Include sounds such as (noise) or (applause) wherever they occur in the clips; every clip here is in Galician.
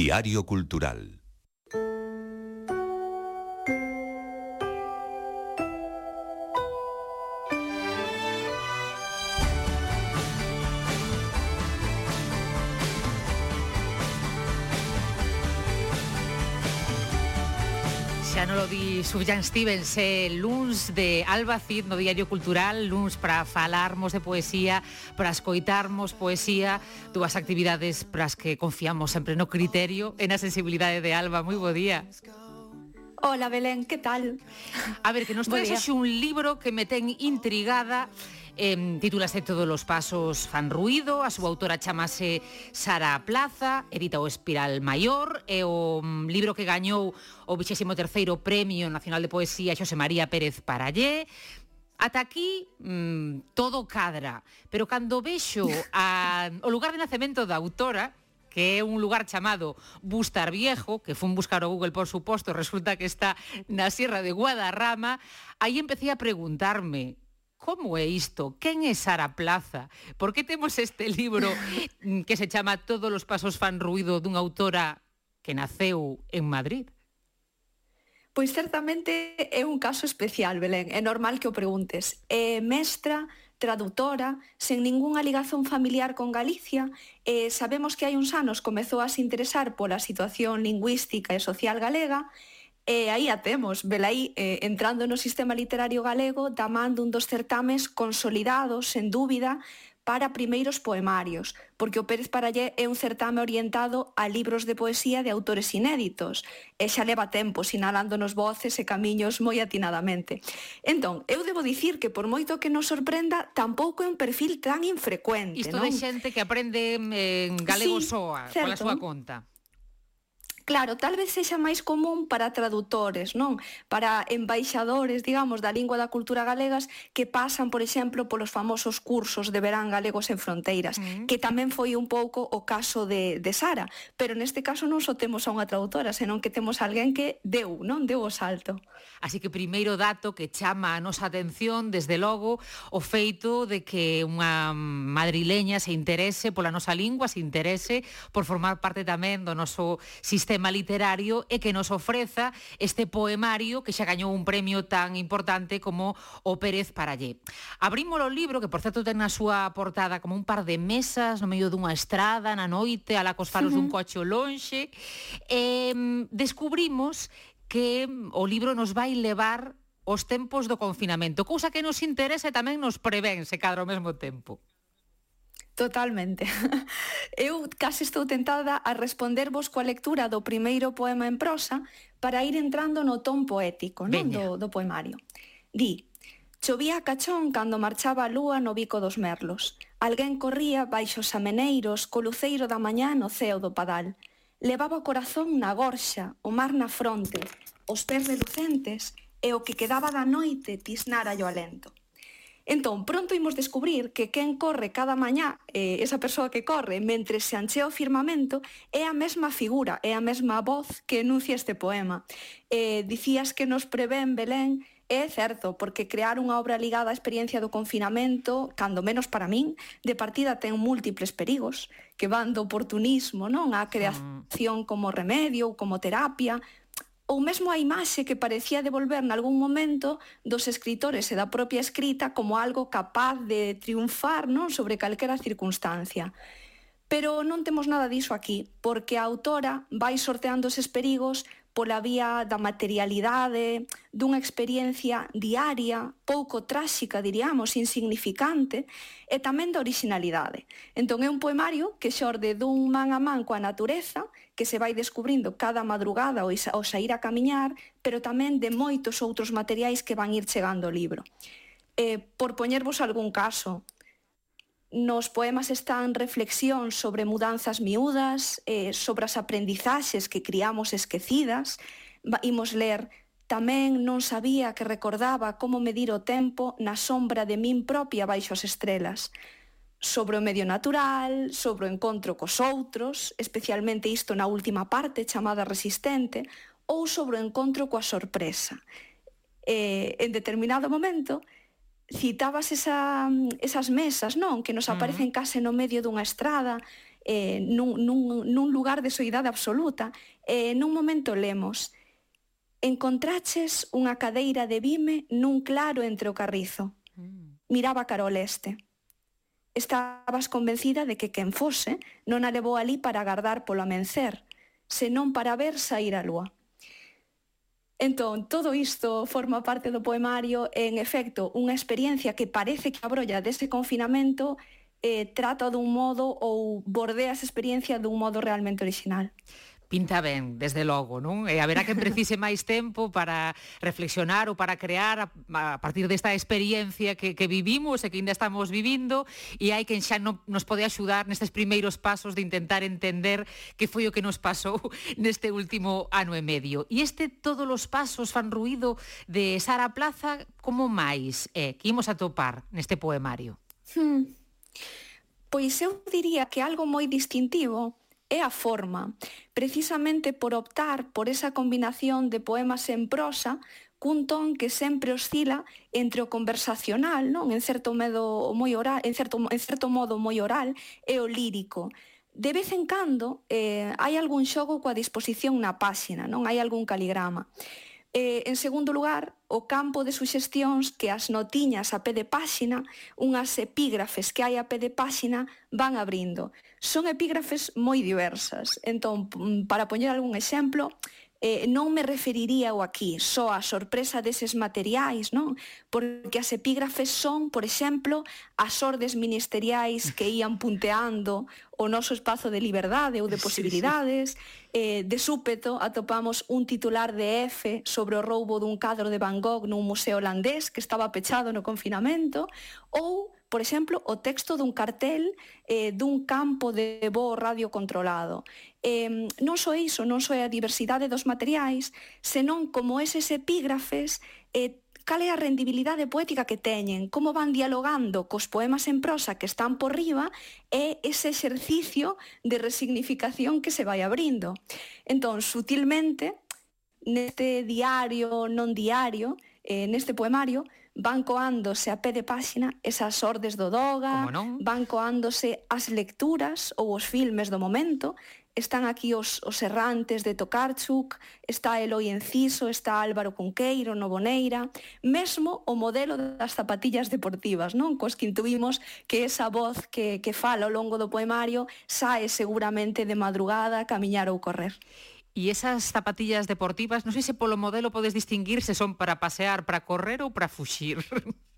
Diario Cultural xa non lo di Subjan Stevens, eh, luns de Albacid no Diario Cultural, luns para falarmos de poesía, para escoitarmos poesía, dúas actividades para as que confiamos sempre no criterio e na sensibilidade de Alba. Moi bo día. Hola Belén, que tal? A ver, que nos traes un libro que me ten intrigada eh, titúlase Todos los pasos fan ruido, a súa autora chamase Sara Plaza, edita o Espiral Maior, e o mm, libro que gañou o 23º Premio Nacional de Poesía Xosé María Pérez Parallé, Ata aquí mmm, todo cadra, pero cando vexo a, o lugar de nacemento da autora, que é un lugar chamado Bustar Viejo, que fun buscar o Google, por suposto, resulta que está na Sierra de Guadarrama, aí empecé a preguntarme, Como é isto? Quen é Sara Plaza? Por que temos este libro (laughs) que se chama Todos os pasos fan ruido dunha autora que naceu en Madrid? Pois certamente é un caso especial, Belén, é normal que o preguntes. Eh, é mestra, traductora, sen ningunha ligazón familiar con Galicia, e sabemos que hai uns anos comezou a se interesar pola situación lingüística e social galega, E aí a temos, velaí, eh, entrando no sistema literario galego da man dun dos certames consolidados, sen dúbida, para primeiros poemarios, porque o Pérez Parallé é un certame orientado a libros de poesía de autores inéditos, e xa leva tempo sinalándonos voces e camiños moi atinadamente. Entón, eu debo dicir que por moito que nos sorprenda, tampouco é un perfil tan infrecuente. Isto non? de xente que aprende en galego sí, soa, certo. pola súa conta. Claro, tal vez sexa máis común para tradutores, non? Para embaixadores, digamos, da lingua da cultura galegas que pasan, por exemplo, polos famosos cursos de verán galegos en fronteiras, mm. que tamén foi un pouco o caso de, de Sara, pero neste caso non só temos a unha traductora, senón que temos alguén que deu, non? Deu o salto. Así que primeiro dato que chama a nosa atención, desde logo, o feito de que unha madrileña se interese pola nosa lingua, se interese por formar parte tamén do noso sistema tema literario e que nos ofreza este poemario que xa gañou un premio tan importante como o Pérez Parallé. Abrimos o libro, que por certo ten na súa portada como un par de mesas no medio dunha estrada, na noite, ala cos faros uh -huh. dun coche lonxe, e descubrimos que o libro nos vai levar os tempos do confinamento, cousa que nos interesa e tamén nos prevén, se cadra ao mesmo tempo. Totalmente. (laughs) Eu case estou tentada a respondervos coa lectura do primeiro poema en prosa para ir entrando no ton poético non? Do, do poemario. Di, chovía a cachón cando marchaba a lúa no bico dos merlos. Alguén corría baixo os ameneiros co luceiro da mañá no ceo do padal. Levaba o corazón na gorxa, o mar na fronte, os pés relucentes e o que quedaba da noite tisnara o alento. Entón, pronto imos descubrir que quen corre cada mañá, eh, esa persoa que corre, mentre se anchea o firmamento, é a mesma figura, é a mesma voz que enuncia este poema. Eh, dicías que nos prevén Belén É certo, porque crear unha obra ligada á experiencia do confinamento, cando menos para min, de partida ten múltiples perigos, que van do oportunismo, non? A creación mm. como remedio ou como terapia, ou mesmo a imaxe que parecía devolver nalgún momento dos escritores e da propia escrita como algo capaz de triunfar non sobre calquera circunstancia. Pero non temos nada diso aquí, porque a autora vai sorteando eses perigos pola vía da materialidade, dunha experiencia diaria, pouco tráxica, diríamos, insignificante, e tamén da originalidade. Entón é un poemario que xorde dun man a man coa natureza, que se vai descubrindo cada madrugada ao sair a camiñar, pero tamén de moitos outros materiais que van ir chegando ao libro. Eh, por poñervos algún caso, Nos poemas están reflexións sobre mudanzas miúdas, eh, sobre as aprendizaxes que criamos esquecidas. Imos ler Tamén non sabía que recordaba como medir o tempo na sombra de min propia baixo as estrelas. Sobre o medio natural, sobre o encontro cos outros, especialmente isto na última parte chamada resistente, ou sobre o encontro coa sorpresa. Eh, en determinado momento, citabas esa, esas mesas, non? Que nos aparecen uh -huh. case no medio dunha estrada, eh, nun, nun, nun lugar de soidade absoluta. Eh, nun momento lemos, encontraches unha cadeira de vime nun claro entre o carrizo. Mm. Miraba cara ao leste. Estabas convencida de que quen fose non a levou ali para agardar polo amencer, senón para ver sair a lúa. Entón, todo isto forma parte do poemario e, en efecto, unha experiencia que parece que abrolla dese confinamento eh, trata dun modo ou bordea esa experiencia dun modo realmente original pinta ben, desde logo, non? E haberá que precise máis tempo para reflexionar ou para crear a, a partir desta experiencia que, que vivimos e que ainda estamos vivindo e hai quen xa non nos pode axudar nestes primeiros pasos de intentar entender que foi o que nos pasou (laughs) neste último ano e medio. E este todos os pasos fan ruido de Sara Plaza como máis é eh, que imos topar neste poemario? Hmm. Pois eu diría que algo moi distintivo é a forma, precisamente por optar por esa combinación de poemas en prosa cun ton que sempre oscila entre o conversacional, non, en certo medo moi oral, en certo en certo modo moi oral e o lírico. De vez en cando eh, hai algún xogo coa disposición na páxina, non hai algún caligrama. Eh, en segundo lugar, o campo de suxestións que as notiñas a pé de páxina, unhas epígrafes que hai a pé de páxina, van abrindo. Son epígrafes moi diversas. Entón, mm, para poñer algún exemplo, eh, non me referiría o aquí, só a sorpresa deses materiais, non? Porque as epígrafes son, por exemplo, as ordes ministeriais que ían punteando o noso espazo de liberdade ou de posibilidades. (laughs) Sí, sí. Eh, de súpeto atopamos un titular de F sobre o roubo dun cadro de Van Gogh nun museo holandés que estaba pechado no confinamento ou por exemplo, o texto dun cartel eh, dun campo de voo radio controlado. Eh, non só iso, non só é a diversidade dos materiais, senón como eses epígrafes eh, cal é a rendibilidade poética que teñen, como van dialogando cos poemas en prosa que están por riba e ese exercicio de resignificación que se vai abrindo. Entón, sutilmente, neste diario, non diario, eh, neste poemario, van coándose a pé de páxina esas ordes do doga, van coándose as lecturas ou os filmes do momento, están aquí os, os errantes de Tocarchuk, está Eloi Enciso, está Álvaro Cunqueiro, Novoneira, mesmo o modelo das zapatillas deportivas, non? Cos que intuimos que esa voz que, que fala ao longo do poemario sae seguramente de madrugada a camiñar ou correr. E esas zapatillas deportivas, non sei se polo modelo podes distinguir se son para pasear, para correr ou para fuxir. (laughs)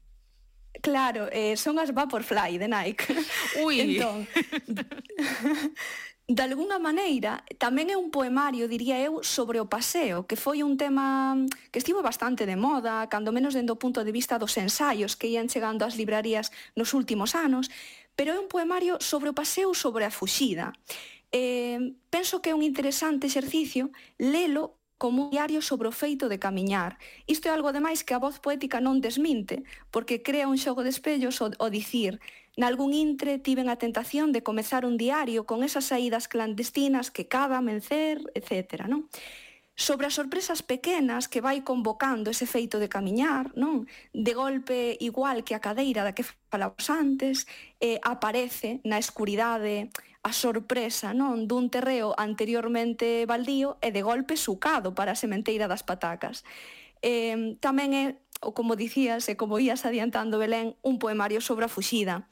Claro, eh, son as Vaporfly de Nike. Ui! (laughs) entón, (laughs) de alguna maneira, tamén é un poemario, diría eu, sobre o paseo, que foi un tema mm, que estivo bastante de moda, cando menos dendo o punto de vista dos ensaios que ian chegando ás librarías nos últimos anos, pero é un poemario sobre o paseo sobre a fuxida. Eh, penso que é un interesante exercicio lelo como un diario sobre o feito de camiñar. Isto é algo ademais que a voz poética non desminte, porque crea un xogo de espellos o, o dicir Nalgún intre tiven a tentación de comezar un diario con esas saídas clandestinas que cava, mencer, etc. Non? sobre as sorpresas pequenas que vai convocando ese feito de camiñar, non? De golpe igual que a cadeira da que falamos antes, eh, aparece na escuridade a sorpresa non dun terreo anteriormente baldío e de golpe sucado para a sementeira das patacas. Eh, tamén é, o como dicías e como ías adiantando Belén, un poemario sobre a fuxida,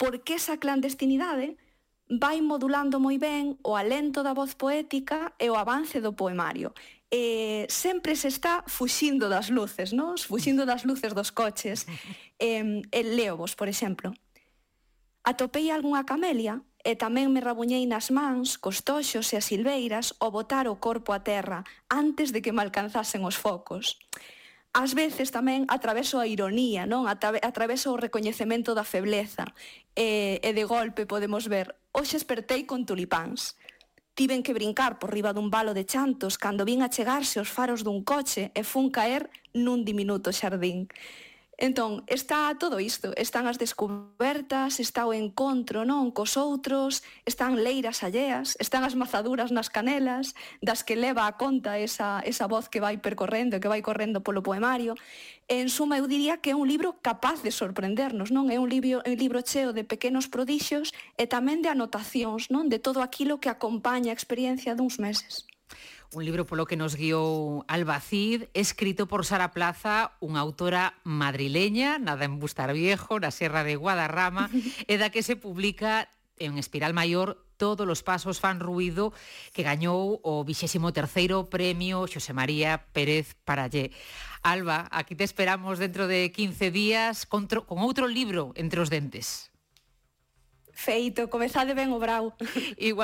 porque esa clandestinidade vai modulando moi ben o alento da voz poética e o avance do poemario. Eh, sempre se está fuxindo das luces, non? Fuxindo das luces dos coches. (laughs) Eh, el Leovos, por exemplo. Atopei algunha camelia e tamén me rabuñei nas mans, cos toxos e as silveiras ao botar o corpo a terra antes de que me alcanzasen os focos. Ás veces tamén atraveso a ironía, non? Atraveso o recoñecemento da febleza e, e de golpe podemos ver hoxe espertei con tulipáns. Tiven que brincar por riba dun balo de chantos cando vin a chegarse os faros dun coche e fun caer nun diminuto xardín. Entón, está todo isto, están as descubertas, está o encontro non cos outros, están leiras alleas, están as mazaduras nas canelas, das que leva a conta esa, esa voz que vai percorrendo, que vai correndo polo poemario. En suma, eu diría que é un libro capaz de sorprendernos, non? É un libro, un libro cheo de pequenos prodixios e tamén de anotacións, non? De todo aquilo que acompaña a experiencia duns meses un libro polo que nos guiou Albacid, escrito por Sara Plaza, unha autora madrileña, nada en Bustar Viejo, na Serra de Guadarrama, (laughs) e da que se publica en Espiral Maior todos os pasos fan ruido que gañou o 23º premio Xosé María Pérez Parallé. Alba, aquí te esperamos dentro de 15 días con, con outro libro entre os dentes. Feito, comezade ben o brau. (laughs) Igual